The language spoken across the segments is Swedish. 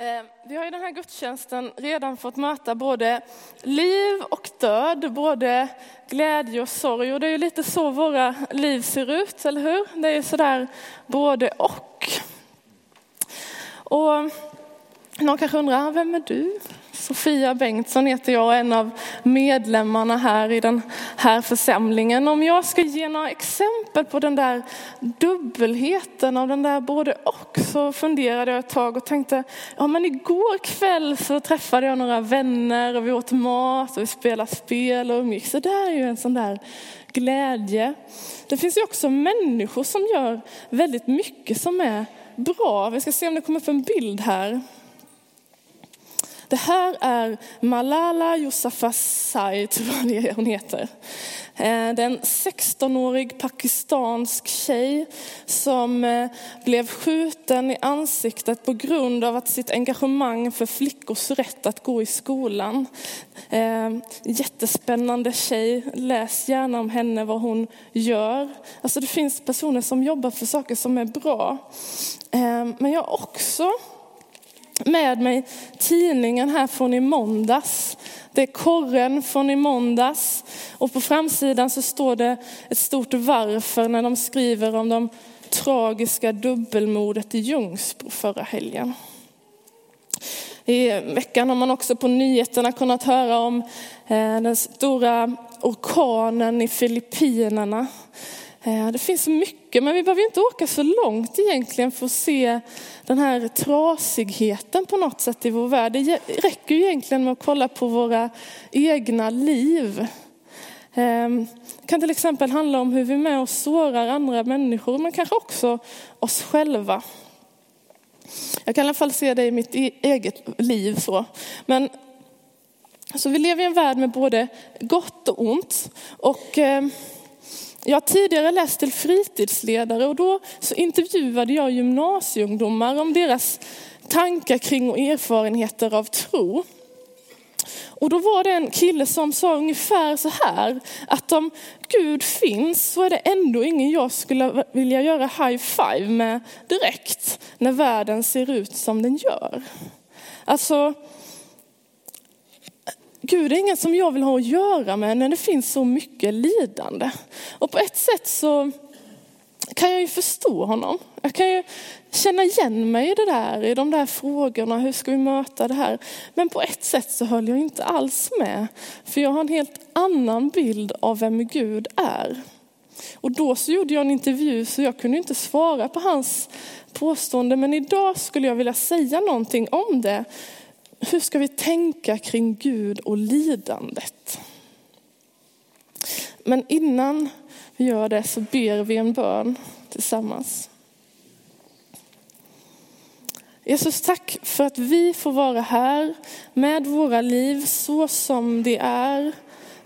Eh, vi har i den här gudstjänsten redan fått möta både liv och död, både glädje och sorg. Och det är ju lite så våra liv ser ut, eller hur? Det är ju sådär både och. Och någon kanske undrar, vem är du? Sofia Bengtsson heter jag, och en av medlemmarna här i den här församlingen. Om jag ska ge några exempel på den där dubbelheten av den där både och så funderade jag ett tag och tänkte, ja men igår kväll så träffade jag några vänner och vi åt mat och vi spelade spel och umgicks. Så det är ju en sån där glädje. Det finns ju också människor som gör väldigt mycket som är bra. Vi ska se om det kommer upp en bild här. Det här är Malala Yousafzai, tror jag det är hon heter. Eh, det är en 16-årig pakistansk tjej som eh, blev skjuten i ansiktet på grund av att sitt engagemang för flickors rätt att gå i skolan. Eh, jättespännande tjej, läs gärna om henne, vad hon gör. Alltså det finns personer som jobbar för saker som är bra. Men jag har också med mig tidningen här från i måndags. Det är korren från i måndags. Och på framsidan så står det ett stort varför när de skriver om de tragiska dubbelmordet i Ljungsbro förra helgen. I veckan har man också på nyheterna kunnat höra om eh, den stora orkanen i Filippinerna. Eh, det finns mycket, men vi behöver inte åka så långt egentligen för att se den här trasigheten på något sätt i vår värld. Det räcker egentligen med att kolla på våra egna liv. Ehm, det kan till exempel handla om hur vi är med och sårar andra människor, men kanske också oss själva. Jag kan i alla fall se det i mitt e- eget liv så. Men så vi lever i en värld med både gott och ont. Och ehm, jag har tidigare läst till fritidsledare och då så intervjuade jag gymnasieungdomar om deras tankar kring och erfarenheter av tro. Och då var det en kille som sa ungefär så här, att om Gud finns så är det ändå ingen jag skulle vilja göra high five med direkt när världen ser ut som den gör. Alltså, Gud är ingen som jag vill ha att göra med när det finns så mycket lidande. Och på ett sätt så kan jag ju förstå honom. Jag kan ju känna igen mig i det där, i de där frågorna, hur ska vi möta det här? Men på ett sätt så höll jag inte alls med. För jag har en helt annan bild av vem Gud är. Och då så gjorde jag en intervju så jag kunde inte svara på hans påstående. Men idag skulle jag vilja säga någonting om det hur ska vi tänka kring Gud och lidandet? Men innan vi gör det så ber vi en bön tillsammans. Jesus, tack för att vi får vara här med våra liv så som det är.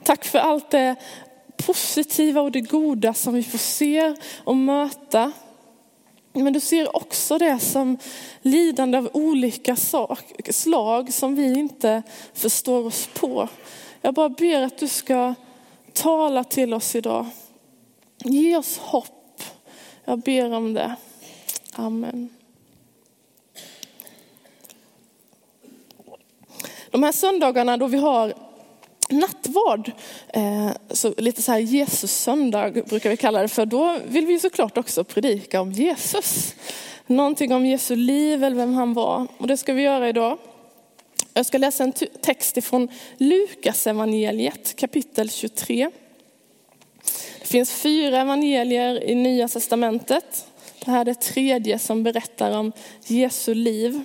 Tack för allt det positiva och det goda som vi får se och möta. Men du ser också det som lidande av olika slag som vi inte förstår oss på. Jag bara ber att du ska tala till oss idag. Ge oss hopp. Jag ber om det. Amen. De här söndagarna då vi har nattvard, eh, så lite så här Jesus söndag brukar vi kalla det för, då vill vi såklart också predika om Jesus. Någonting om Jesu liv eller vem han var. Och det ska vi göra idag. Jag ska läsa en text ifrån Lukas evangeliet kapitel 23. Det finns fyra evangelier i Nya Testamentet. Det här är det tredje som berättar om Jesu liv.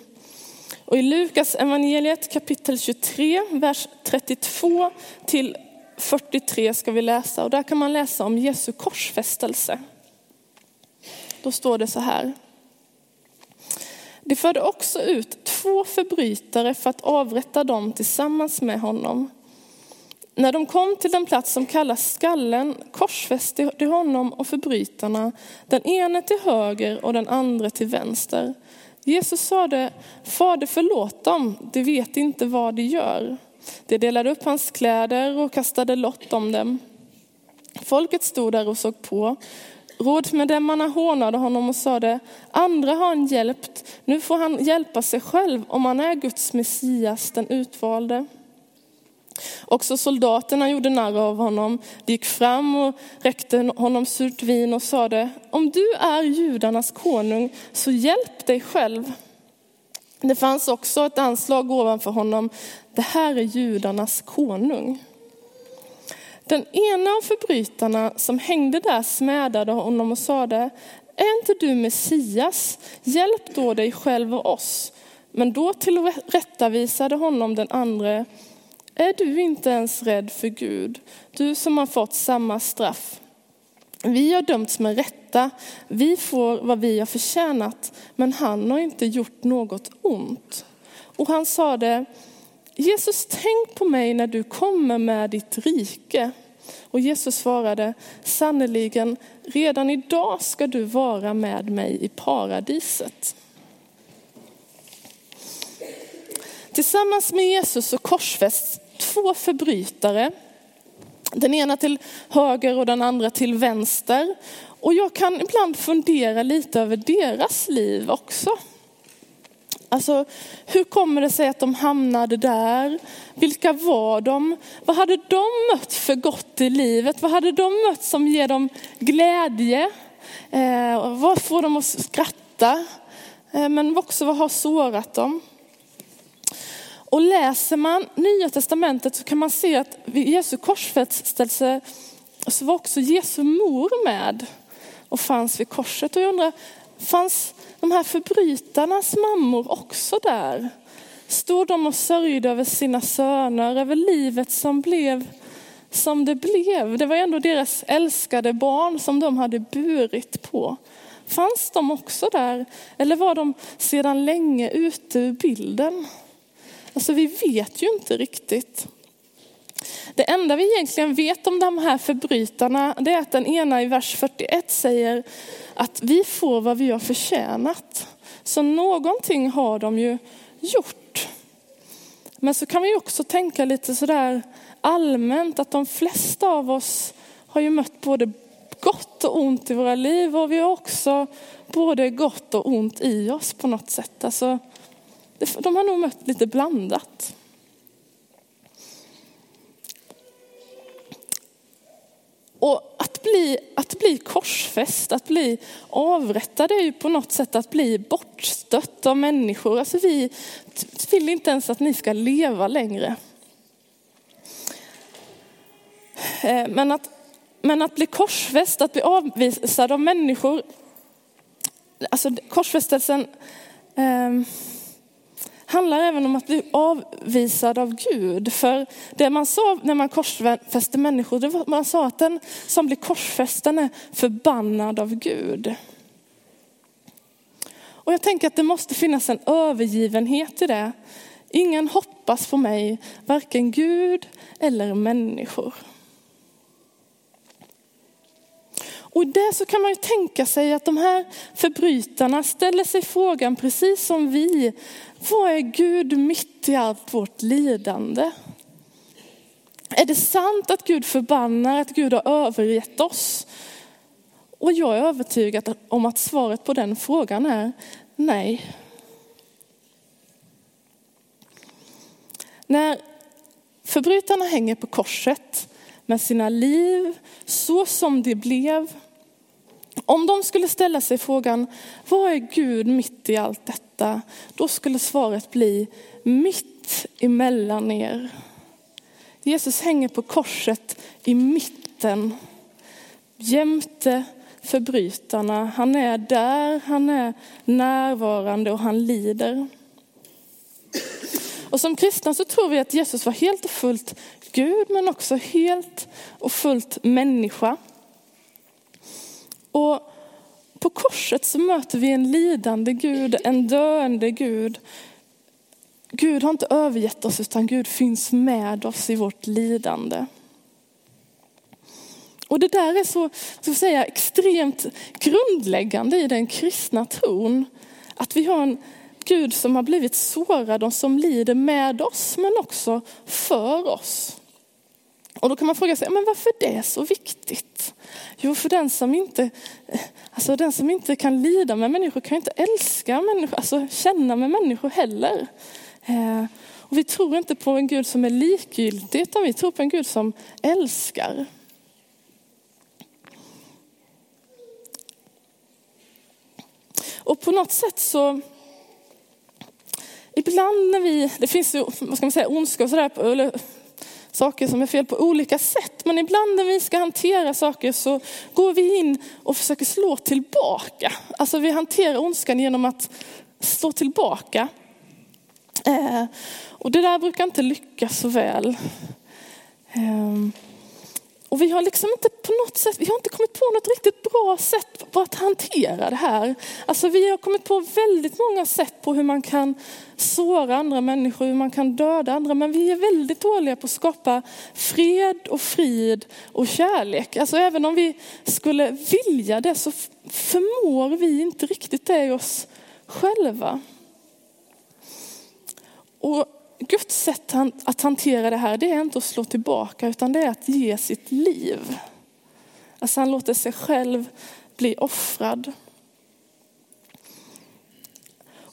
Och i Lukas evangeliet kapitel 23, vers 32 till 43 ska vi läsa. Och där kan man läsa om Jesu korsfästelse. Då står det så här. De förde också ut två förbrytare för att avrätta dem tillsammans med honom. När de kom till den plats som kallas skallen korsfäste de honom och förbrytarna, den ene till höger och den andra till vänster. Jesus sade, Fader förlåt dem, de vet inte vad de gör. De delade upp hans kläder och kastade lott om dem. Folket stod där och såg på. Rådsmedlemmarna hånade honom och sade, andra har han hjälpt, nu får han hjälpa sig själv om han är Guds Messias, den utvalde. Också soldaterna gjorde narr av honom. De gick fram och räckte honom surt vin och sade, om du är judarnas konung så hjälp dig själv. Det fanns också ett anslag ovanför honom, det här är judarnas konung. Den ena av förbrytarna som hängde där smädade honom och sade, är inte du Messias? Hjälp då dig själv och oss. Men då tillrättavisade honom den andra, är du inte ens rädd för Gud, du som har fått samma straff? Vi har dömts med rätta, vi får vad vi har förtjänat, men han har inte gjort något ont. Och han sade, Jesus tänk på mig när du kommer med ditt rike. Och Jesus svarade, sannerligen redan idag ska du vara med mig i paradiset. Tillsammans med Jesus så korsfästs två förbrytare. Den ena till höger och den andra till vänster. Och jag kan ibland fundera lite över deras liv också. Alltså, hur kommer det sig att de hamnade där? Vilka var de? Vad hade de mött för gott i livet? Vad hade de mött som ger dem glädje? Eh, vad får dem att skratta? Eh, men också vad har sårat dem? Och läser man Nya Testamentet så kan man se att vid Jesu korsfästelse så var också Jesu mor med och fanns vid korset. Och jag undrar, fanns de här förbrytarnas mammor också där? Stod de och sörjde över sina söner, över livet som blev som det blev? Det var ändå deras älskade barn som de hade burit på. Fanns de också där? Eller var de sedan länge ute ur bilden? Alltså vi vet ju inte riktigt. Det enda vi egentligen vet om de här förbrytarna, det är att den ena i vers 41 säger att vi får vad vi har förtjänat. Så någonting har de ju gjort. Men så kan vi också tänka lite sådär allmänt att de flesta av oss har ju mött både gott och ont i våra liv och vi har också både gott och ont i oss på något sätt. Alltså, de har nog mött lite blandat. Och att bli, att bli korsfäst, att bli avrättad är ju på något sätt att bli bortstött av människor. Alltså vi vill inte ens att ni ska leva längre. Eh, men att, men att bli korsfäst, att bli avvisad av människor, alltså korsfästelsen, eh, handlar även om att bli avvisad av Gud. För det man sa när man korsfäste människor, det var, man sa att den som blir korsfäst är förbannad av Gud. Och jag tänker att det måste finnas en övergivenhet i det. Ingen hoppas på mig, varken Gud eller människor. Och i det så kan man ju tänka sig att de här förbrytarna ställer sig frågan, precis som vi, vad är Gud mitt i allt vårt lidande? Är det sant att Gud förbannar, att Gud har övergett oss? Och jag är övertygad om att svaret på den frågan är nej. När förbrytarna hänger på korset med sina liv så som det blev. Om de skulle ställa sig frågan, vad är Gud mitt i allt detta? Då skulle svaret bli, mitt emellan er. Jesus hänger på korset i mitten, jämte förbrytarna. Han är där, han är närvarande och han lider. Och som kristna så tror vi att Jesus var helt och fullt Gud men också helt och fullt människa. Och på korset så möter vi en lidande Gud, en döende Gud. Gud har inte övergett oss utan Gud finns med oss i vårt lidande. Och det där är så, så säga, extremt grundläggande i den kristna tron. Att vi har en Gud som har blivit sårad och som lider med oss men också för oss. Och då kan man fråga sig, men varför är det så viktigt? Jo, för den som inte, alltså den som inte kan lida med människor kan inte älska människor, alltså känna med människor heller. Eh, och vi tror inte på en Gud som är likgiltig, utan vi tror på en Gud som älskar. Och på något sätt så, ibland när vi, det finns ju, vad ska man säga, ondska och sådär, saker som är fel på olika sätt. Men ibland när vi ska hantera saker så går vi in och försöker slå tillbaka. Alltså vi hanterar ondskan genom att slå tillbaka. Eh, och det där brukar inte lyckas så väl. Eh, och vi har liksom inte på något sätt, vi har inte kommit på något riktigt bra sätt på att hantera det här. Alltså vi har kommit på väldigt många sätt på hur man kan såra andra människor, hur man kan döda andra. Men vi är väldigt dåliga på att skapa fred och frid och kärlek. Alltså även om vi skulle vilja det så förmår vi inte riktigt det i oss själva. Och Guds sätt att hantera det här, det är inte att slå tillbaka, utan det är att ge sitt liv. Alltså han låter sig själv bli offrad.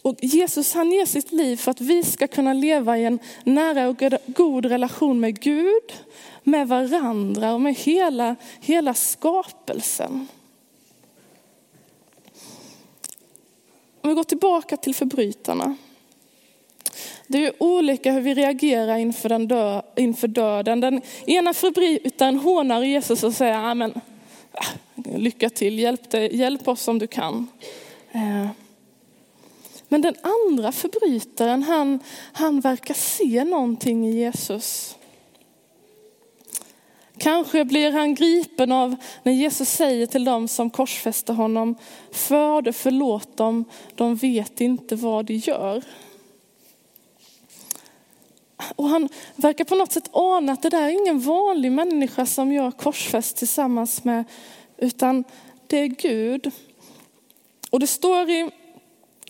Och Jesus han ger sitt liv för att vi ska kunna leva i en nära och god relation med Gud, med varandra och med hela, hela skapelsen. Om vi går tillbaka till förbrytarna. Det är olika hur vi reagerar inför, den dö, inför döden. Den ena förbrytaren hånar Jesus och säger, ah, men, ah, lycka till, hjälp, dig, hjälp oss om du kan. Eh. Men den andra förbrytaren, han, han verkar se någonting i Jesus. Kanske blir han gripen av när Jesus säger till dem som korsfäster honom, Fader förlåt dem, de vet inte vad de gör. Och han verkar på något sätt ana att det där är ingen vanlig människa som jag korsfäst tillsammans med, utan det är Gud. Och det står i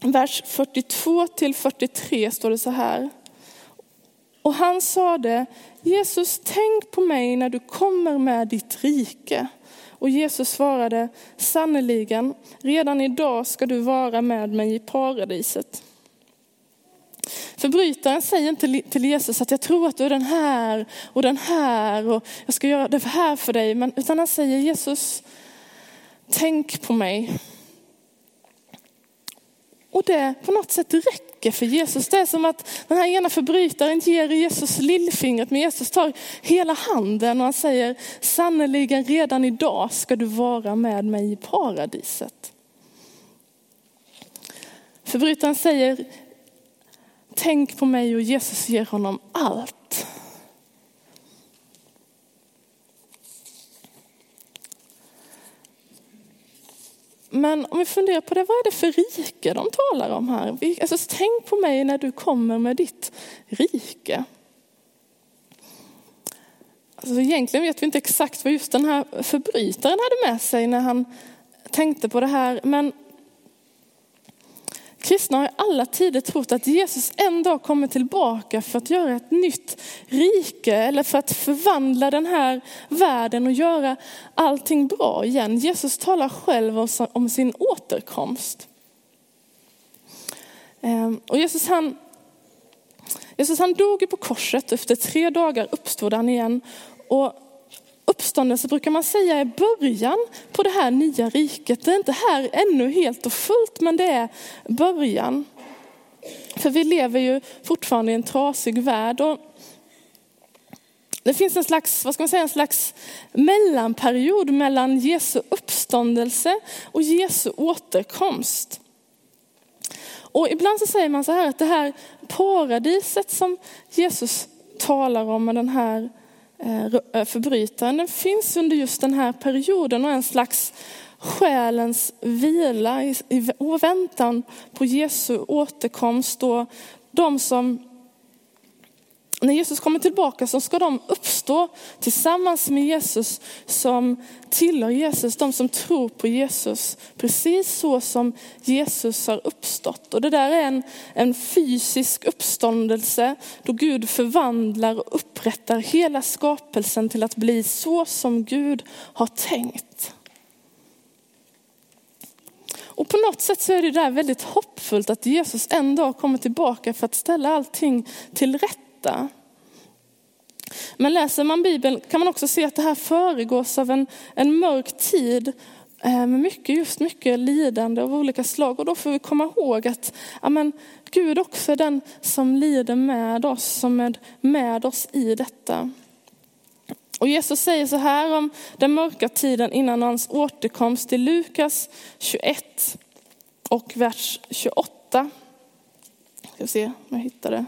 vers 42 till 43 står det så här. Och han sade, Jesus tänk på mig när du kommer med ditt rike. Och Jesus svarade, sannerligen, redan idag ska du vara med mig i paradiset. Förbrytaren säger inte till Jesus att jag tror att du är den här och den här och jag ska göra det här för dig. Men, utan han säger Jesus, tänk på mig. Och det på något sätt räcker för Jesus. Det är som att den här ena förbrytaren ger Jesus lillfingret, men Jesus tar hela handen och han säger, sannerligen redan idag ska du vara med mig i paradiset. Förbrytaren säger, tänk på mig och Jesus ger honom allt. Men om vi funderar på det, vad är det för rike de talar om här? Alltså, tänk på mig när du kommer med ditt rike. Alltså, egentligen vet vi inte exakt vad just den här förbrytaren hade med sig när han tänkte på det här. Men Kristna har i alla tider trott att Jesus en dag kommer tillbaka för att göra ett nytt rike eller för att förvandla den här världen och göra allting bra igen. Jesus talar själv om sin återkomst. Ehm, och Jesus han, Jesus han dog på korset, efter tre dagar uppstod han igen. Och uppståndelse brukar man säga är början på det här nya riket. Det är inte här ännu helt och fullt, men det är början. För vi lever ju fortfarande i en trasig värld. Och det finns en slags, vad ska man säga, en slags mellanperiod mellan Jesu uppståndelse och Jesu återkomst. Och ibland så säger man så här att det här paradiset som Jesus talar om med den här Eh, eh, förbrytaren, den finns under just den här perioden och en slags själens vila i, i väntan på Jesu återkomst. Och de som, när Jesus kommer tillbaka så ska de uppstå tillsammans med Jesus som tillhör Jesus, de som tror på Jesus. Precis så som Jesus har uppstått. Och det där är en, en fysisk uppståndelse då Gud förvandlar och upprättar hela skapelsen till att bli så som Gud har tänkt. Och på något sätt så är det där väldigt hoppfullt att Jesus en dag kommer tillbaka för att ställa allting till rätta. Men läser man Bibeln kan man också se att det här föregås av en, en mörk tid eh, med mycket, just mycket lidande av olika slag. Och då får vi komma ihåg att amen, Gud också är den som lider med oss, som är med oss i detta. Och Jesus säger så här om den mörka tiden innan hans återkomst i Lukas 21 och vers 28. Ska vi se om jag hittar det.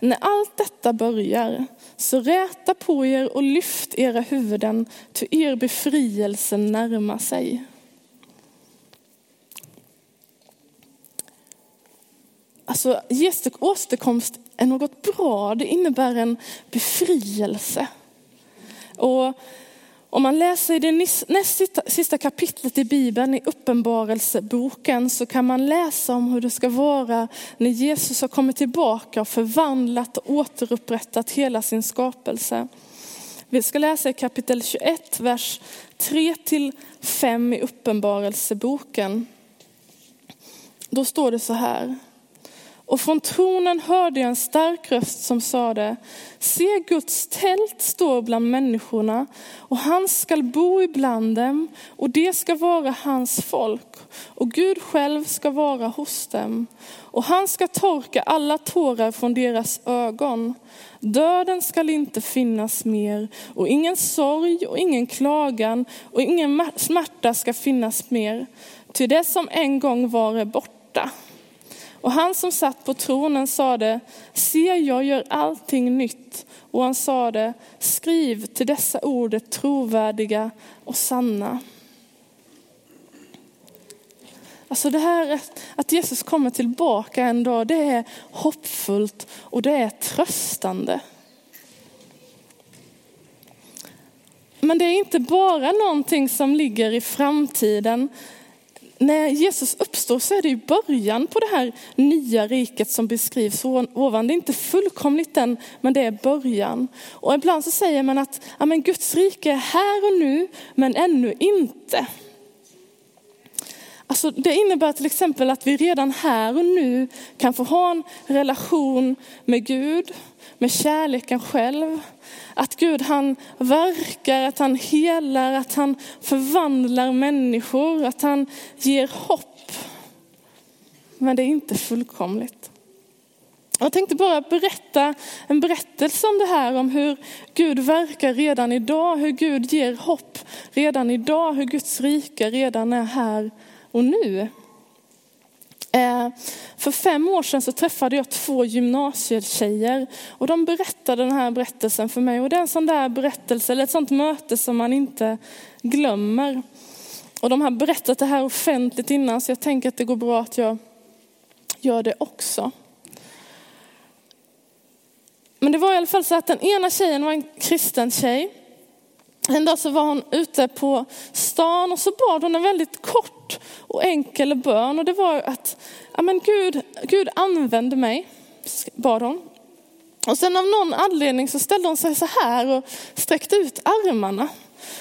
När allt detta börjar, så räta på er och lyft era huvuden, ty er befrielse närmar sig. Alltså Jesu återkomst är något bra, det innebär en befrielse. Och om man läser i det näst sista kapitlet i Bibeln, i Uppenbarelseboken, så kan man läsa om hur det ska vara när Jesus har kommit tillbaka och förvandlat och återupprättat hela sin skapelse. Vi ska läsa i kapitel 21, vers 3-5 i Uppenbarelseboken. Då står det så här. Och från tronen hörde jag en stark röst som sade, se Guds tält står bland människorna och han skall bo ibland dem och det ska vara hans folk och Gud själv ska vara hos dem. Och han ska torka alla tårar från deras ögon. Döden skall inte finnas mer och ingen sorg och ingen klagan och ingen smärta ska finnas mer. Till det som en gång var är borta. Och han som satt på tronen sade, se jag gör allting nytt. Och han sade, skriv till dessa ord är trovärdiga och sanna. Alltså det här att Jesus kommer tillbaka en dag, det är hoppfullt och det är tröstande. Men det är inte bara någonting som ligger i framtiden när Jesus uppstår så är det ju början på det här nya riket som beskrivs ovan. Det är inte fullkomligt än, men det är början. Och ibland så säger man att ja, men Guds rike är här och nu, men ännu inte. Alltså det innebär till exempel att vi redan här och nu kan få ha en relation med Gud, med kärleken själv. Att Gud han verkar, att han helar, att han förvandlar människor, att han ger hopp. Men det är inte fullkomligt. Jag tänkte bara berätta en berättelse om det här, om hur Gud verkar redan idag, hur Gud ger hopp redan idag, hur Guds rike redan är här och nu. Eh, för fem år sedan så träffade jag två gymnasietjejer och de berättade den här berättelsen för mig. Och det är en sån där berättelse, eller ett sånt möte som man inte glömmer. Och de har berättat det här offentligt innan så jag tänker att det går bra att jag gör det också. Men det var i alla fall så att den ena tjejen var en kristen tjej. En dag så var hon ute på stan och så bad hon en väldigt kort och enkel bön. Och det var att ja, men Gud, Gud använde mig, bad hon. Och sen av någon anledning så ställde hon sig så här och sträckte ut armarna.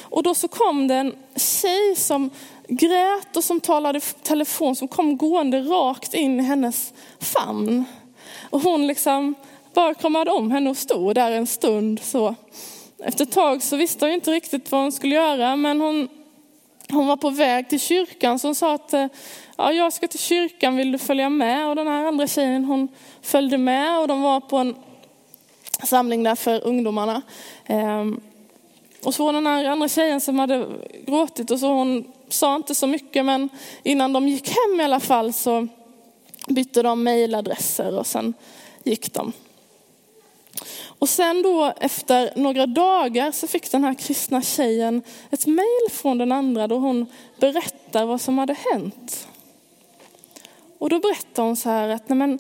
Och då så kom det en tjej som grät och som talade telefon som kom gående rakt in i hennes famn. Och hon liksom bara kramade om henne och stod där en stund så. Efter ett tag så visste hon inte riktigt vad hon skulle göra men hon, hon var på väg till kyrkan så hon sa att eh, ja, jag ska till kyrkan, vill du följa med? Och den här andra tjejen hon följde med och de var på en samling där för ungdomarna. Ehm, och så var den här andra tjejen som hade gråtit och så hon sa inte så mycket men innan de gick hem i alla fall så bytte de mejladresser och sen gick de. Och sen då efter några dagar så fick den här kristna tjejen ett mejl från den andra då hon berättar vad som hade hänt. Och då berättar hon så här att nej men,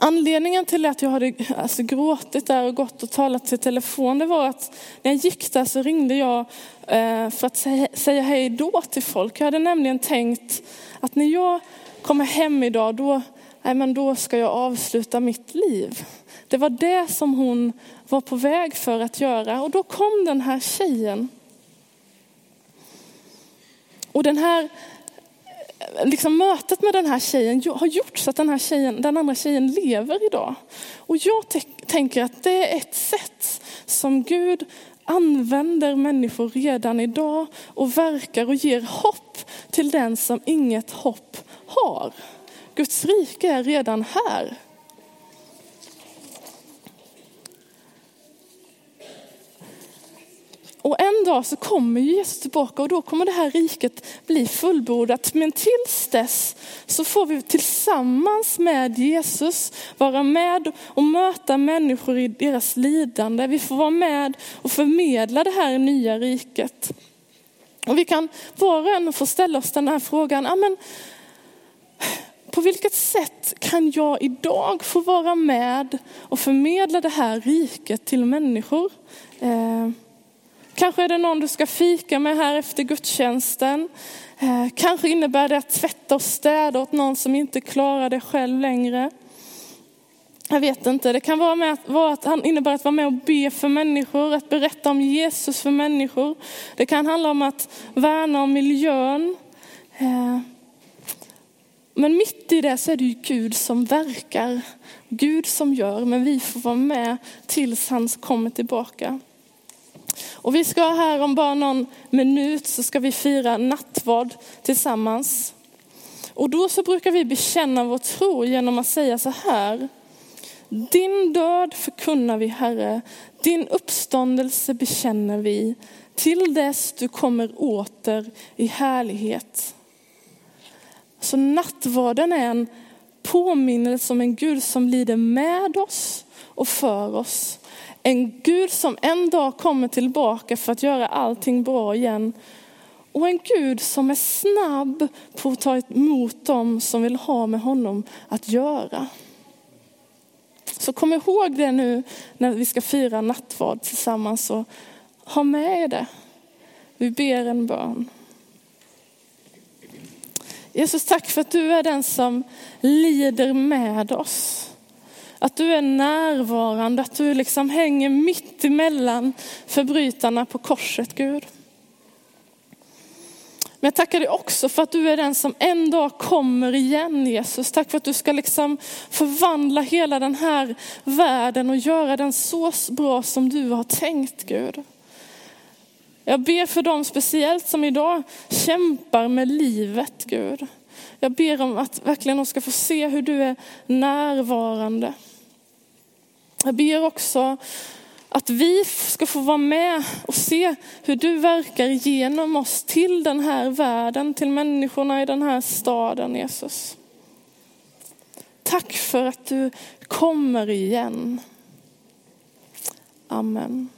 Anledningen till att jag hade alltså, gråtit där och gått och talat till telefon, det var att när jag gick där så ringde jag eh, för att säga hej då till folk. Jag hade nämligen tänkt att när jag kommer hem idag, då, nej, men då ska jag avsluta mitt liv. Det var det som hon var på väg för att göra. Och då kom den här tjejen. Och den här liksom mötet med den här tjejen har gjort så att den, här tjejen, den andra tjejen lever idag. Och jag tänker att det är ett sätt som Gud använder människor redan idag och verkar och ger hopp till den som inget hopp har. Guds rike är redan här. Och en dag så kommer Jesus tillbaka och då kommer det här riket bli fullbordat. Men tills dess så får vi tillsammans med Jesus vara med och möta människor i deras lidande. Vi får vara med och förmedla det här nya riket. Och vi kan var och en få ställa oss den här frågan, amen, på vilket sätt kan jag idag få vara med och förmedla det här riket till människor? Eh, Kanske är det någon du ska fika med här efter gudstjänsten. Eh, kanske innebär det att tvätta och städa åt någon som inte klarar det själv längre. Jag vet inte, det kan vara, med att, vara att han innebär att vara med och be för människor, att berätta om Jesus för människor. Det kan handla om att värna om miljön. Eh, men mitt i det så är det ju Gud som verkar, Gud som gör, men vi får vara med tills han kommer tillbaka. Och vi ska här om bara någon minut så ska vi fira nattvard tillsammans. Och då så brukar vi bekänna vår tro genom att säga så här. Din död förkunnar vi Herre, din uppståndelse bekänner vi till dess du kommer åter i härlighet. Så nattvarden är en påminnelse om en Gud som lider med oss och för oss. En Gud som en dag kommer tillbaka för att göra allting bra igen. Och en Gud som är snabb på att ta emot dem som vill ha med honom att göra. Så kom ihåg det nu när vi ska fira nattvard tillsammans och ha med er det. Vi ber en bön. Jesus, tack för att du är den som lider med oss. Att du är närvarande, att du liksom hänger mitt emellan förbrytarna på korset, Gud. Men jag tackar dig också för att du är den som en dag kommer igen Jesus. Tack för att du ska liksom förvandla hela den här världen och göra den så bra som du har tänkt Gud. Jag ber för dem speciellt som idag kämpar med livet Gud. Jag ber om att verkligen de ska få se hur du är närvarande. Jag ber också att vi ska få vara med och se hur du verkar genom oss till den här världen, till människorna i den här staden Jesus. Tack för att du kommer igen. Amen.